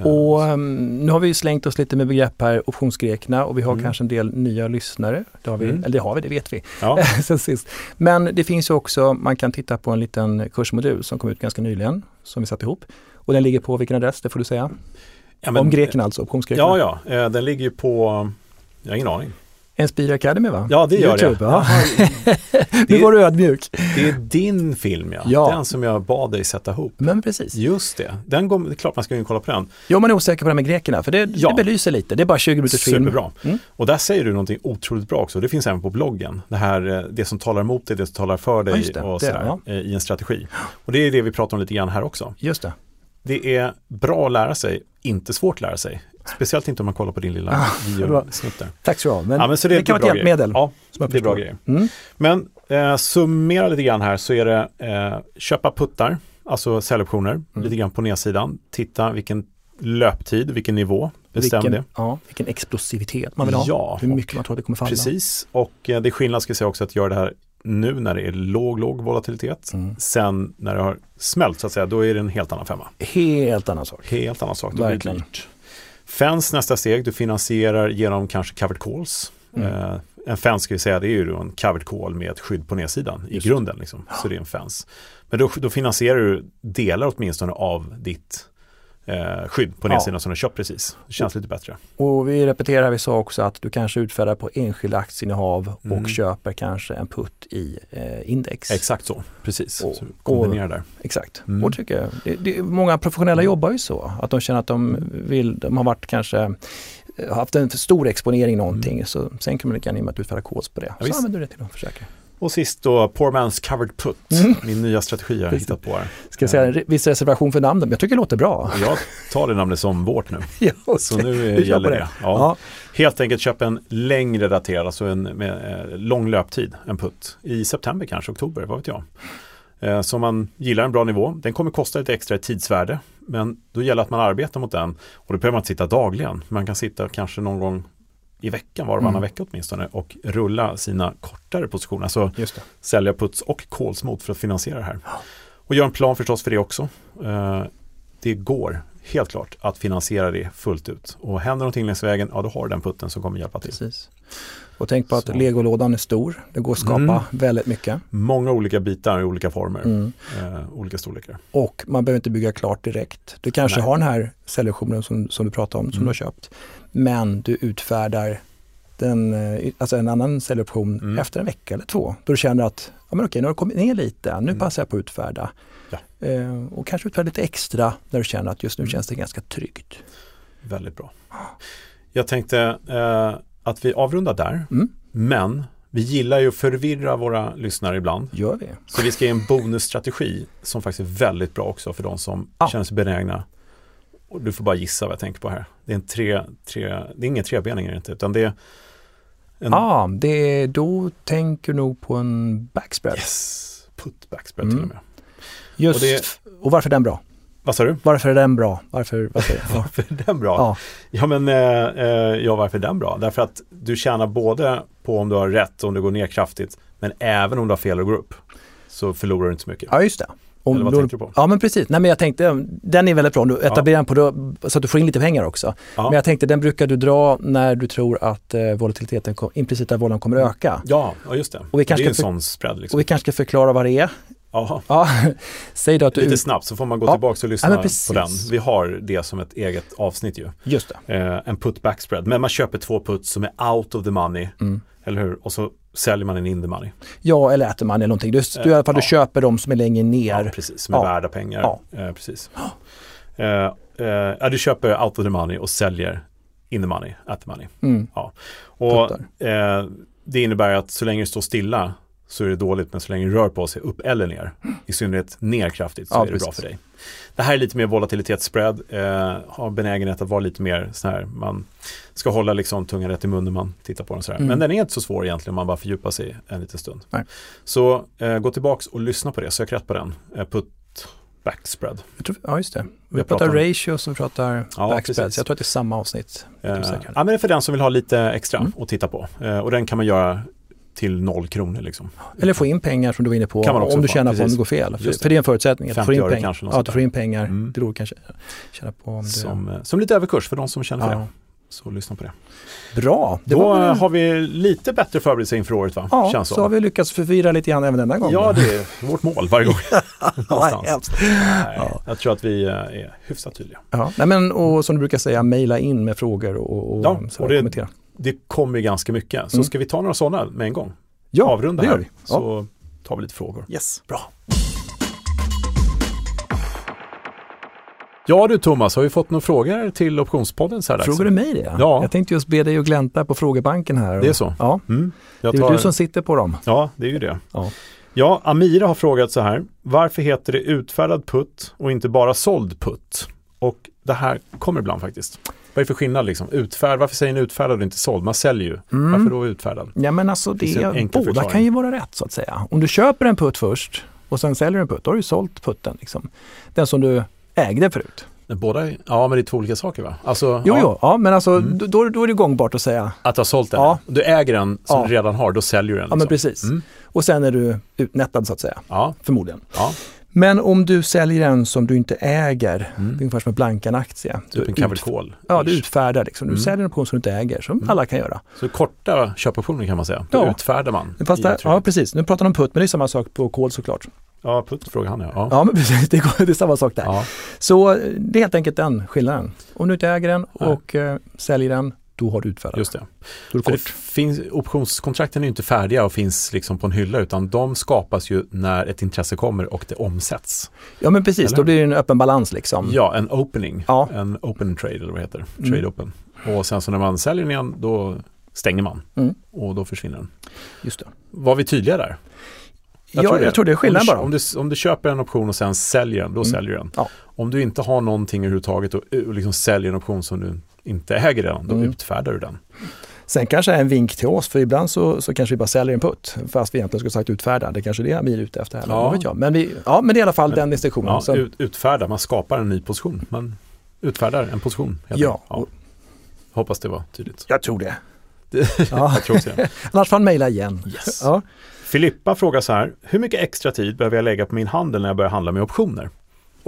Eh, Och um, nu har vi slängt oss lite med begrepp här, optionsgrekerna och vi har Mm. kanske en del nya lyssnare. Det har vi, Mm. eller det har vi, det vet vi. ja. sen sist. Men det finns ju också, man kan titta på en liten kursmodul som kom ut ganska nyligen, som vi satt ihop. Och den ligger på vilken adress, det får du säga? Ja, men- Om grekerna alltså, optionsgrekerna. Ja, ja, eh, den ligger ju på, jag har ingen aning. Inspira Academy va? Ja, det gör YouTube, det. ja. Jaha, Nu var du ödmjuk. Det är din film ja. Ja. Den som jag bad dig sätta ihop. Men precis. Just det. Den går, det är klart man ska ju kolla på den. Jo, man är osäker på det här med grekerna, för det, Ja. det belyser lite. Det är bara 20 minuters film. Superbra. Mm. Och där säger du någonting otroligt bra också. Det finns även på bloggen. Det här, eh, det som talar emot dig, det som talar för Ja, dig just det. och Det, sådär, ja. eh, i en strategi. Och det är det vi pratar om lite grann här också. Just det. Det är bra att lära sig, inte svårt att lära sig. Speciellt inte om man kollar på din lilla Ah, videosnutt där. Tack så du ha. Men, Ja, men så det, det kan vara ett hjälpmedel. Ja, det är bra grejer. Mm. Men eh, summera lite grann här så är det eh, köpa puttar, alltså säljoptioner, Mm. lite grann på nedsidan. Titta vilken löptid, vilken nivå, bestäm vilken, det. Ja, vilken explosivitet man vill ha. Ja, Hur mycket man tror att det kommer falla. Precis, och eh, det är skillnad ska jag säga också att göra det här nu när det är låg, låg volatilitet. Mm. Sen när det har smält så att säga, då är det en helt annan femma. Helt annan sak. Helt annan sak, då blir det Verkligen. dyrt. FENS nästa steg, du finansierar genom kanske covered calls. Mm. Eh, en FENS ska vi säga, det är ju en covered call med ett skydd på nedsidan i Just grunden. Liksom. Så det är en FENS. Men då, då finansierar du delar åtminstone av ditt eh, skydd på Ja. nedsidan som du köpt precis. Det känns lite bättre. Och vi repeterar, vi sa också att du kanske utfärdar på enskilda aktieinnehav Mm. och köper kanske en putt i eh, index. Exakt så, precis. Och- så kombinera där. Exakt. Mm. Och tycker jag, det, det, många professionella jobbar ju så, att de känner att de vill, de har varit kanske eh, haft en stor exponering i någonting så sänker man genom att utfärda kods på det. så visst. använder du det till att försäkra. Och sist då, Poor Man's Covered Put, Mm. min nya strategi jag har hittat på här. Ska jag säga en viss reservation för namnet, men jag tycker det låter bra. Jag tar det namnet som vårt nu. ja, Så okej. nu eh, gäller det. det. Ja. Ja. Helt enkelt köp en längre daterad, alltså en med eh, lång löptid, en putt. I september kanske, oktober, vad vet jag. Eh, så man gillar en bra nivå, den kommer kosta lite extra i tidsvärde. Men då gäller att man arbetar mot den. Och då behöver man inte sitta dagligen. Man kan sitta kanske någon gång i veckan, var och varannan Mm. vecka åtminstone. Och rulla sina kortare positioner. Alltså sälja puts och calls mot för att finansiera det här. Och gör en plan förstås för det också. Eh, det går helt klart att finansiera det fullt ut. Och händer någonting längs vägen, ja då har du den putten som kommer hjälpa till. Precis. Och tänk på att Så. legolådan är stor. Det går att skapa Mm. väldigt mycket. Många olika bitar i olika former, Mm. eh, olika storlekar. Och man behöver inte bygga klart direkt. Du kanske Nej. har den här säljoptionen som, som du pratade om, som Mm. du har köpt. Men du utfärdar den, eh, alltså en annan säljoption Mm. efter en vecka eller två. Då du känner att ja, men okej, nu har det kommit ner lite, nu Mm. passar jag på att utfärda. Ja. Eh, och kanske utfärda lite extra när du känner att just nu Mm. känns det ganska tryggt. Väldigt bra. Jag tänkte eh, att vi avrundar där, Mm. men vi gillar ju att förvirra våra lyssnare ibland. Gör vi. Så vi ska ge en bonusstrategi som faktiskt är väldigt bra också för de som Ja. känner sig benägna. Och du får bara gissa vad jag tänker på här. Det är en tre, tre det är ingen trebening är det inte, utan det är en Ja, ah, det, då tänker du nog på en backspread. yes, put backspread Mm. till och med. Just, Och det- och varför är den bra? Vad sa du? Varför är den bra? Varför? varför? Ja. Varför är den bra? Ja. Ja men eh, eh, ja varför är den bra? Därför att du tjänar både på om du har rätt, om du går ner kraftigt, men även om du har fel och går upp. Så förlorar du inte så mycket. ja, just det. Om Eller vad tänkte du på? Ja men precis, nej men jag tänkte, den är väldigt bra om du etablerar den på då, så att du får in lite pengar också. Ja. Men jag tänkte den brukar du dra när du tror att eh, volatiliteten, kom, implicita volan kommer öka. Ja, ja just det. Och vi kanske det är en för- sån spread liksom. Och vi kanske ska förklara vad det är. Ja, säg då att du... Lite snabbt så får man gå Ja. tillbaka och Ja, lyssna men på den. Vi har det som ett eget avsnitt ju. Just det. Eh, en put backspread. Men man köper två puts som är out of the money. Mm. Eller hur? Och så säljer man en in the money. Ja, eller äter man eller någonting. Du, du, i alla fall, du Ja. köper de som är längre ner. Ja, precis. Som är Ja. värda pengar. Ja. Eh, precis. Eh, eh, ja, du köper out of the money och säljer in the money, at the money. Mm. Och Puttar. eh, det innebär att så länge det står stilla så är det dåligt, men så länge det rör på sig upp eller ner, i synnerhet ner kraftigt, så Ja, är det bra precis. för dig. Det här är lite mer volatilitetsspread, eh, har benägenhet att vara lite mer så här, man ska hålla liksom tungan rätt i munnen när man tittar på den så här. Mm. Men den är inte så svår egentligen om man bara fördjupar sig en liten stund. Nej. Så eh, gå tillbaks och lyssna på det, sök rätt på den. Eh, put backspread. Tror, ja, just det. Vi Jag pratar pratar ratios och vi pratar Ja, backspreads. precis. Jag tror att det är samma avsnitt. Eh, Du ja, men det är för den som vill ha lite extra Mm. att titta på. Eh, och den kan man göra till noll kronor liksom. Eller få in pengar som du var inne på om du få, tjänar på om det går fel. För, det. för det är en förutsättning. Att 50 in pengar. kanske, Ja, att får in pengar. Mm. Det kanske tjäna på om. Som, eh, som lite överkurs för de som känner för Ja. det. Så lyssna på det. Bra. Det Då var har vi lite bättre förberedelse inför året va? Ja, Känns så som. har vi lyckats förvirra lite grann även denna gång. Ja, det är vårt mål varje gång. Någonstans. Nej, Ja. Jag tror att vi eh, är hyfsat tydliga. Ja. Nej, men, och som du brukar säga, mejla in med frågor och, och, Ja, så och det- kommentera. Det kommer ju ganska mycket. Så Mm. ska vi ta några sådana med en gång? Ja, Avrunda det gör här. vi. Ja. Så tar vi lite frågor. Yes. Bra. Ja du Thomas, har vi fått några frågor till Optionspodden så här? Frågar du mig det? Ja. Jag tänkte just be dig att glänta på frågebanken här. Det är så? Ja, Mm. Jag det är tar... du som sitter på dem. Ja, det är ju det. Ja. Ja, Amira har frågat så här. Varför heter det utfärdad putt och inte bara såld putt? Och det här kommer ibland faktiskt. Vad är det för skillnad liksom? Utfärd, varför säger ni utfärdad och inte såld? Man säljer ju. Mm. Varför då utfärdad? Ja men alltså det det, båda förklaring? kan ju vara rätt så att säga. Om du köper en putt först och sen säljer du en putt, då har du ju sålt putten. Liksom. Den som du ägde förut. Båda, ja men det är två olika saker va? Alltså, Jo, ja, jo, ja, men alltså Mm. då, då är det gångbart att säga. att du har sålt den. Ja. Du äger den som Ja. du redan har, då säljer du den. Ja, men liksom. precis. Mm. Och sen är du utnettad så att säga, Ja, förmodligen. ja. Men om du säljer en som du inte äger, det är Mm. ungefär som att blanka en aktie. Typ en covered call. Ja, du utfärdar liksom. Du Mm. säljer en option som du inte äger, som Mm. alla kan göra. Så korta köpoptioner kan man säga. Då Ja. utfärdar man. Fast där, ja, precis. Nu pratar de om putt, men det är samma sak på kol såklart. ja, putt frågar han ja. ja. Ja, men precis. Det, går, det är samma sak där. ja. Så det är helt enkelt den skillnaden. Om du inte äger den Nej. och eh, säljer den, då har du utfärdat. Just det. Det För det finns, optionskontrakten är ju inte färdiga och finns liksom på en hylla utan de skapas ju när ett intresse kommer och det omsätts. Ja, men precis. Eller? Då blir det en öppen balans liksom. Ja, en opening, Ja. en open trade eller vad heter, Mm. trade open. Och sen så när man säljer den igen då stänger man Mm. och då försvinner den. Just det. Var vi tydliga där? Jag, ja, jag tror det är skillnad om du, bara. Om du, om du köper en option och sen säljer den, då Mm. säljer du den. Ja. Om du inte har någonting överhuvudtaget och, och liksom säljer en option som du inte äger redan, då Mm. utfärdar du den. Sen kanske är en vink till oss, för ibland så, så kanske vi bara säljer en putt, fast vi egentligen skulle sagt utfärda. Det kanske är det Amir är ute efter här. Ja. Vet jag. Men, vi, ja, men det är i alla fall den distinktionen. Ja, ut, utfärda, man skapar en ny position. Man utfärdar en position. ja, ja. Hoppas det var tydligt. jag tror det. Det- Ja. Jag tror också det. Annars får han mejla igen. Yes. Ja. Filippa frågar så här, hur mycket extra tid behöver jag lägga på min handel när jag börjar handla med optioner?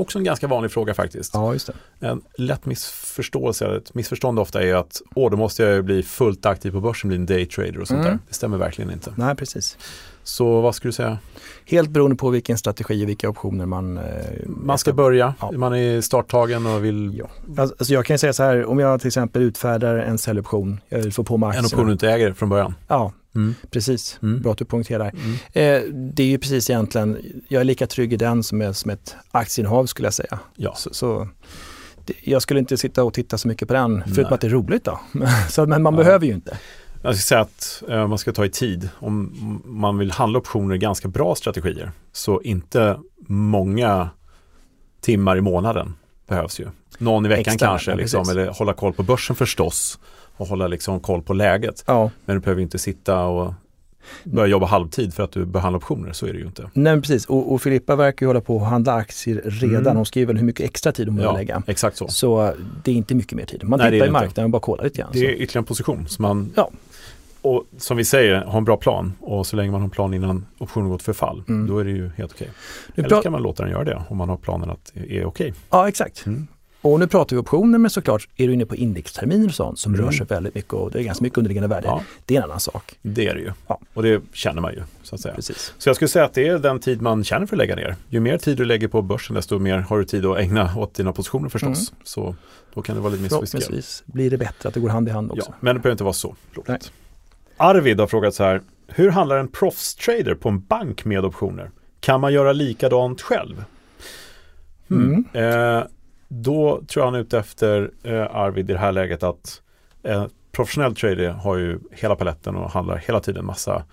Också en ganska vanlig fråga faktiskt. ja, just det. En lätt missförståelse, ett missförstånd ofta är att åh, då måste jag ju bli fullt aktiv på börsen, bli en daytrader och sånt Mm. där. Det stämmer verkligen inte. Nej, precis. Så vad skulle du säga? Helt beroende på vilken strategi och vilka optioner man... Eh, Man ska börja, Ja. man är starttagen och vill Ja. Alltså alltså jag kan säga så här, om jag till exempel utfärdar en säljoption, jag vill få på mig en option du inte äger från början. Ja, Mm. precis. Mm. Bra att du poängterar. Mm. Eh, det är ju precis egentligen, jag är lika trygg i den som, är, som ett aktieinnehav skulle jag säga. Ja. Så, så det, jag skulle inte sitta och titta så mycket på den, förutom Nej. att det är roligt då. så, men man Ja. behöver ju inte. Jag ska säga att eh, man ska ta i tid. Om man vill handla optioner ganska bra strategier så inte många timmar i månaden behövs ju. Någon i veckan Extra, kanske, liksom, eller hålla koll på börsen förstås och hålla liksom koll på läget. Ja, Men du behöver inte sitta och börja jobba halvtid för att du behandlar optioner, så är det ju inte. nej precis. Och, och Filippa verkar ju hålla på att handla aktier redan. Mm. Hon skriver hur mycket extra tid hon behöver Ja, lägga. exakt så. Så det är inte mycket mer tid. Man Nej, tittar i marknaden och bara kollar lite grann. Det är ytterligare en position. Så man, Ja. Och som vi säger, ha en bra plan. Och så länge man har en plan innan optionen gått för fall, Mm. då är det ju helt okej. Nu Eller så kan man låta den göra det om man har planen att det är okej. Ja, exakt. Mm. Och nu pratar vi optioner men såklart är du inne på indexterminer och sånt som mm. rör sig väldigt mycket och det är ganska mycket underliggande värde. Ja. Det är en annan sak. Det är det ju. Ja. Och det känner man ju. Så, att säga. Precis. så jag skulle säga att det är den tid man känner för att lägga ner. Ju mer tid du lägger på börsen desto mer har du tid att ägna åt dina positioner förstås. Mm. Så då kan det vara lite mer Förhoppningsvis blir det bättre att det går hand i hand också. Ja, men det behöver inte vara så roligt. Arvid har frågat så här. Hur handlar en proffstrader på en bank med optioner? Kan man göra likadant själv? Hmm. Mm. Eh, då tror jag han är ute efter eh, Arvid i det här läget att eh, professionell trader har ju hela paletten och handlar hela tiden massa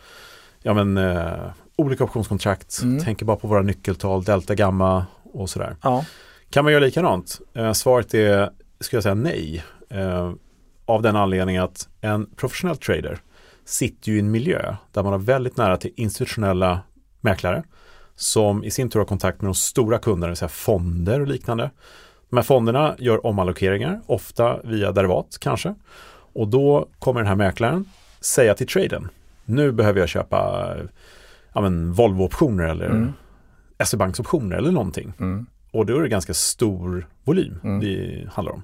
ja, men, eh, olika optionskontrakt. Mm. Tänker bara på våra nyckeltal, delta, gamma och sådär. Ja. Kan man göra likadant? Eh, svaret är, skulle jag säga nej. Eh, av den anledningen att en professionell trader sitter ju i en miljö där man har väldigt nära till institutionella mäklare som i sin tur har kontakt med de stora kunderna, det vill säga fonder och liknande. Här fonderna gör omallokeringar, ofta via derivat kanske. Och då kommer den här mäklaren säga till traden, nu behöver jag köpa ja, Volvo-optioner eller mm. SE-banks optioner eller någonting. Mm. Och då är det ganska stor volym mm. det handlar om.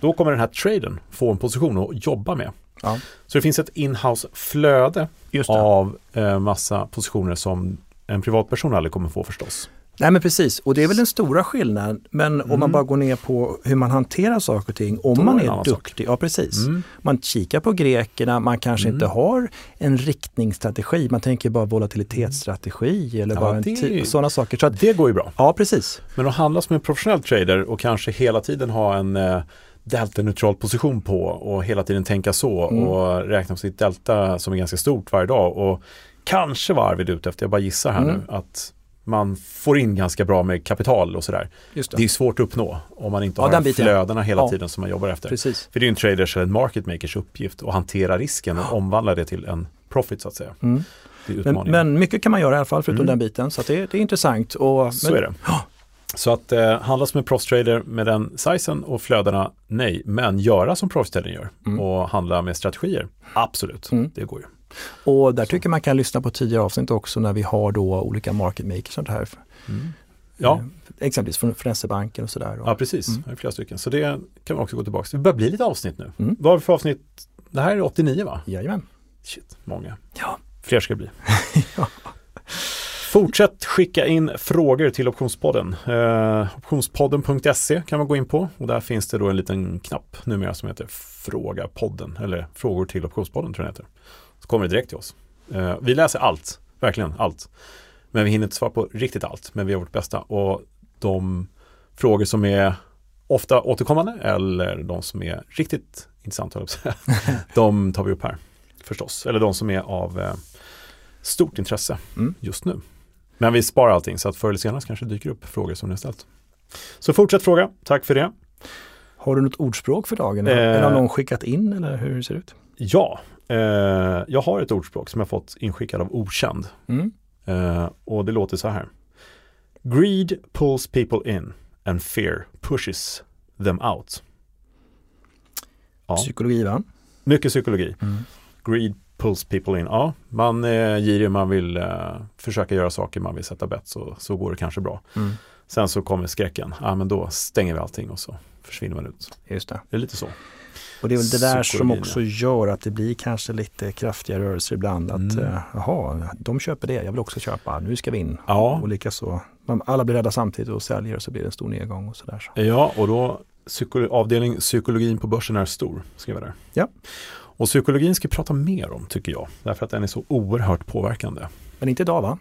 Då kommer den här traden få en position att jobba med. Ja. Så det finns ett inhouse flöde av eh, massa positioner som en privatperson aldrig kommer få förstås. Nej men precis, och det är väl den stora skillnaden. Men mm. om man mm. bara går ner på hur man hanterar saker och ting, om man är duktig, sak. ja precis. Mm. Man kikar på grekerna, man kanske mm. inte har en riktningsstrategi, man tänker bara volatilitetsstrategi eller ja, bara sådana saker. Så att, det går ju bra. Ja precis. Men att handla som en professionell trader och kanske hela tiden ha en eh, delta-neutral position på och hela tiden tänka så mm. och räkna på sitt delta som är ganska stort varje dag. Och kanske var Arvid ute efter, jag bara gissar här mm. nu, att man får in ganska bra med kapital och sådär. Det. det. är svårt att uppnå om man inte ja, har flödena hela ja. tiden som man jobbar efter. Precis. För det är en traders eller en market makers uppgift att hantera risken och omvandla det till en profit så att säga. Mm. Men, men, mycket kan man göra i alla fall förutom mm. den biten så det, det, är intressant. Och, så är det. Så att eh, handla som en proffstrader med den sizen och flödena, nej. Men göra som proffstradern gör mm. och handla med strategier, absolut, mm. det går ju. Och där tycker man kan lyssna på tidigare avsnitt också när vi har då olika market makers sånt här. Mm. Ja. Eh, exempelvis från, från SE-banken och sådär. Ja precis, mm. det är flera stycken. Så det kan man också gå tillbaka till. Det börjar bli lite avsnitt nu. Mm. Vad har vi för avsnitt? Det här är 89 va? Jajamän. Shit, många. Ja. Fler ska det bli. ja. Fortsätt skicka in frågor till Optionspodden. Eh, optionspodden.se kan man gå in på och där finns det då en liten knapp numera som heter Fråga podden eller Frågor till Optionspodden tror jag den heter. Så kommer det direkt till oss. Eh, vi läser allt, verkligen allt. Men vi hinner inte svara på riktigt allt, men vi gör vårt bästa. Och de frågor som är ofta återkommande eller de som är riktigt intressanta, de tar vi upp här förstås. Eller de som är av eh, stort intresse mm. just nu. Men vi sparar allting så att förr eller senare kanske dyker upp frågor som ni har ställt. Så fortsätt fråga, tack för det. Har du något ordspråk för dagen? Eh, eller har någon skickat in eller hur ser det ut? Ja, eh, jag har ett ordspråk som jag fått inskickad av okänd. Mm. Eh, och det låter så här. Greed pulls people in and fear pushes them out. Ja. Psykologi va? Mycket psykologi. Mm. Greed pulls people in. Ja, man är girig, man vill uh, försöka göra saker, man vill sätta bett så, så går det kanske bra. Mm. Sen så kommer skräcken, ja men då stänger vi allting och så försvinner man ut. Just det. Det är lite så. Och det är väl det där som också gör att det blir kanske lite kraftiga rörelser ibland. Att mm. uh, jaha, de köper det, jag vill också köpa, nu ska vi in. Ja. Och likaså, alla blir rädda samtidigt och säljer och så blir det en stor nedgång och sådär. Så. Ja, och då psyko avdelning psykologin på börsen är stor, skriver där. Ja. Och psykologin ska vi prata mer om tycker jag, därför att den är så oerhört påverkande. Men inte idag va?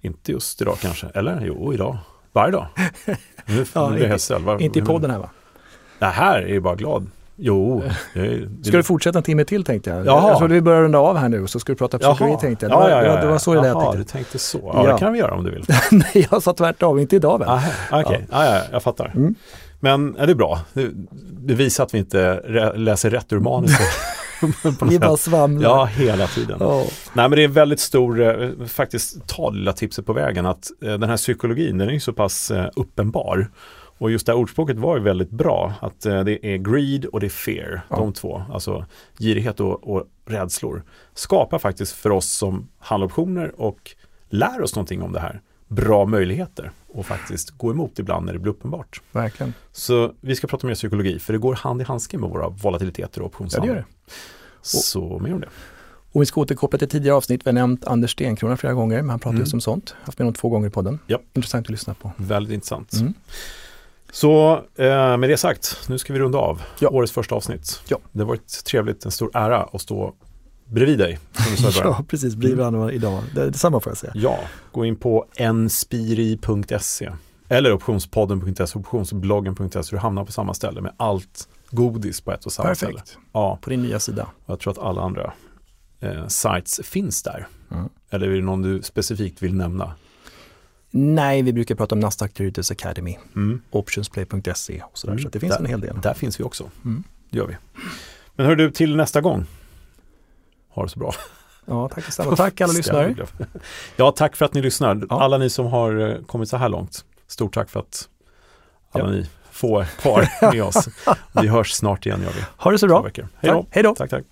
Inte just idag kanske, eller jo idag, varje dag. Nu, ja, nu inte, var, inte i podden här va? Det här är ju bara glad. Jo. Det, det, ska du fortsätta en timme till tänkte jag? Jaha. Jag trodde vi började runda av här nu så ska du prata psykologi Jaha. tänkte jag. Det var, ja, ja, ja, det var så det lät. Jaha, du tänkte så. Ja, ja, det kan vi göra om du vill. Nej, jag sa tvärtom, inte idag väl? Okej, okay. ja. ja, jag fattar. Mm. Men är det är bra. Det, visar att vi inte läser rätt ur manuset. Vi bara svamlar. Ja, hela tiden. Oh. Nej, men det är väldigt stor, eh, faktiskt ta lilla tipset på vägen att eh, den här psykologin, den är ju så pass eh, uppenbar. Och just det här ordspråket var ju väldigt bra, att det är greed och det är fear, ja. de två, alltså girighet och, och rädslor, skapar faktiskt för oss som handlar optioner och lär oss någonting om det här, bra möjligheter och faktiskt gå emot ibland när det blir uppenbart. Verkligen. Så vi ska prata mer psykologi för det går hand i handske med våra volatiliteter och optionshandel. Ja, det gör det. Så mer om det. Och vi ska återkoppla till tidigare avsnitt. Vi har nämnt Anders Stenkrona flera gånger, men han pratar Mm. just om sånt. Haft med honom två gånger i podden. Ja. Intressant att lyssna på. Väldigt intressant. Mm. Så eh, med det sagt, nu ska vi runda av Ja. årets första avsnitt. Ja. Det har varit trevligt, en stor ära att stå bredvid dig. Ja, precis. Blir varandra idag. Det, detsamma får jag säga. Ja, gå in på enspiri.se eller optionspodden.se, optionsbloggen.se. Du hamnar på samma ställe med allt godis på ett och samma ställe. Perfekt. Ja, På din nya sida. och jag tror att alla andra eh, sites finns där. Mm. Eller är det någon du specifikt vill nämna? Nej, vi brukar prata om Nasdaq Derivatives Academy, Mm. optionsplay.se och sådär. Mm. Så det finns Där- en hel del. Där finns vi också. Mm. Det gör vi. Men hör du, till nästa gång. Ha det så bra. Ja, tack detsamma. Tack alla lyssnare. Ja, tack för att ni lyssnar. Ja. Alla ni som har eh, kommit så här långt. Stort tack för att alla Ja. ni få är kvar med oss. Vi hörs snart igen gör vi. Ha det så bra. Hej då. Tack. Hej då. Tack, tack.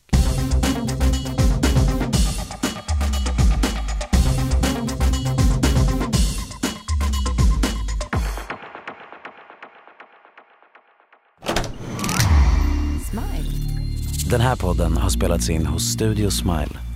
Den här podden har spelats in hos Studio Smile.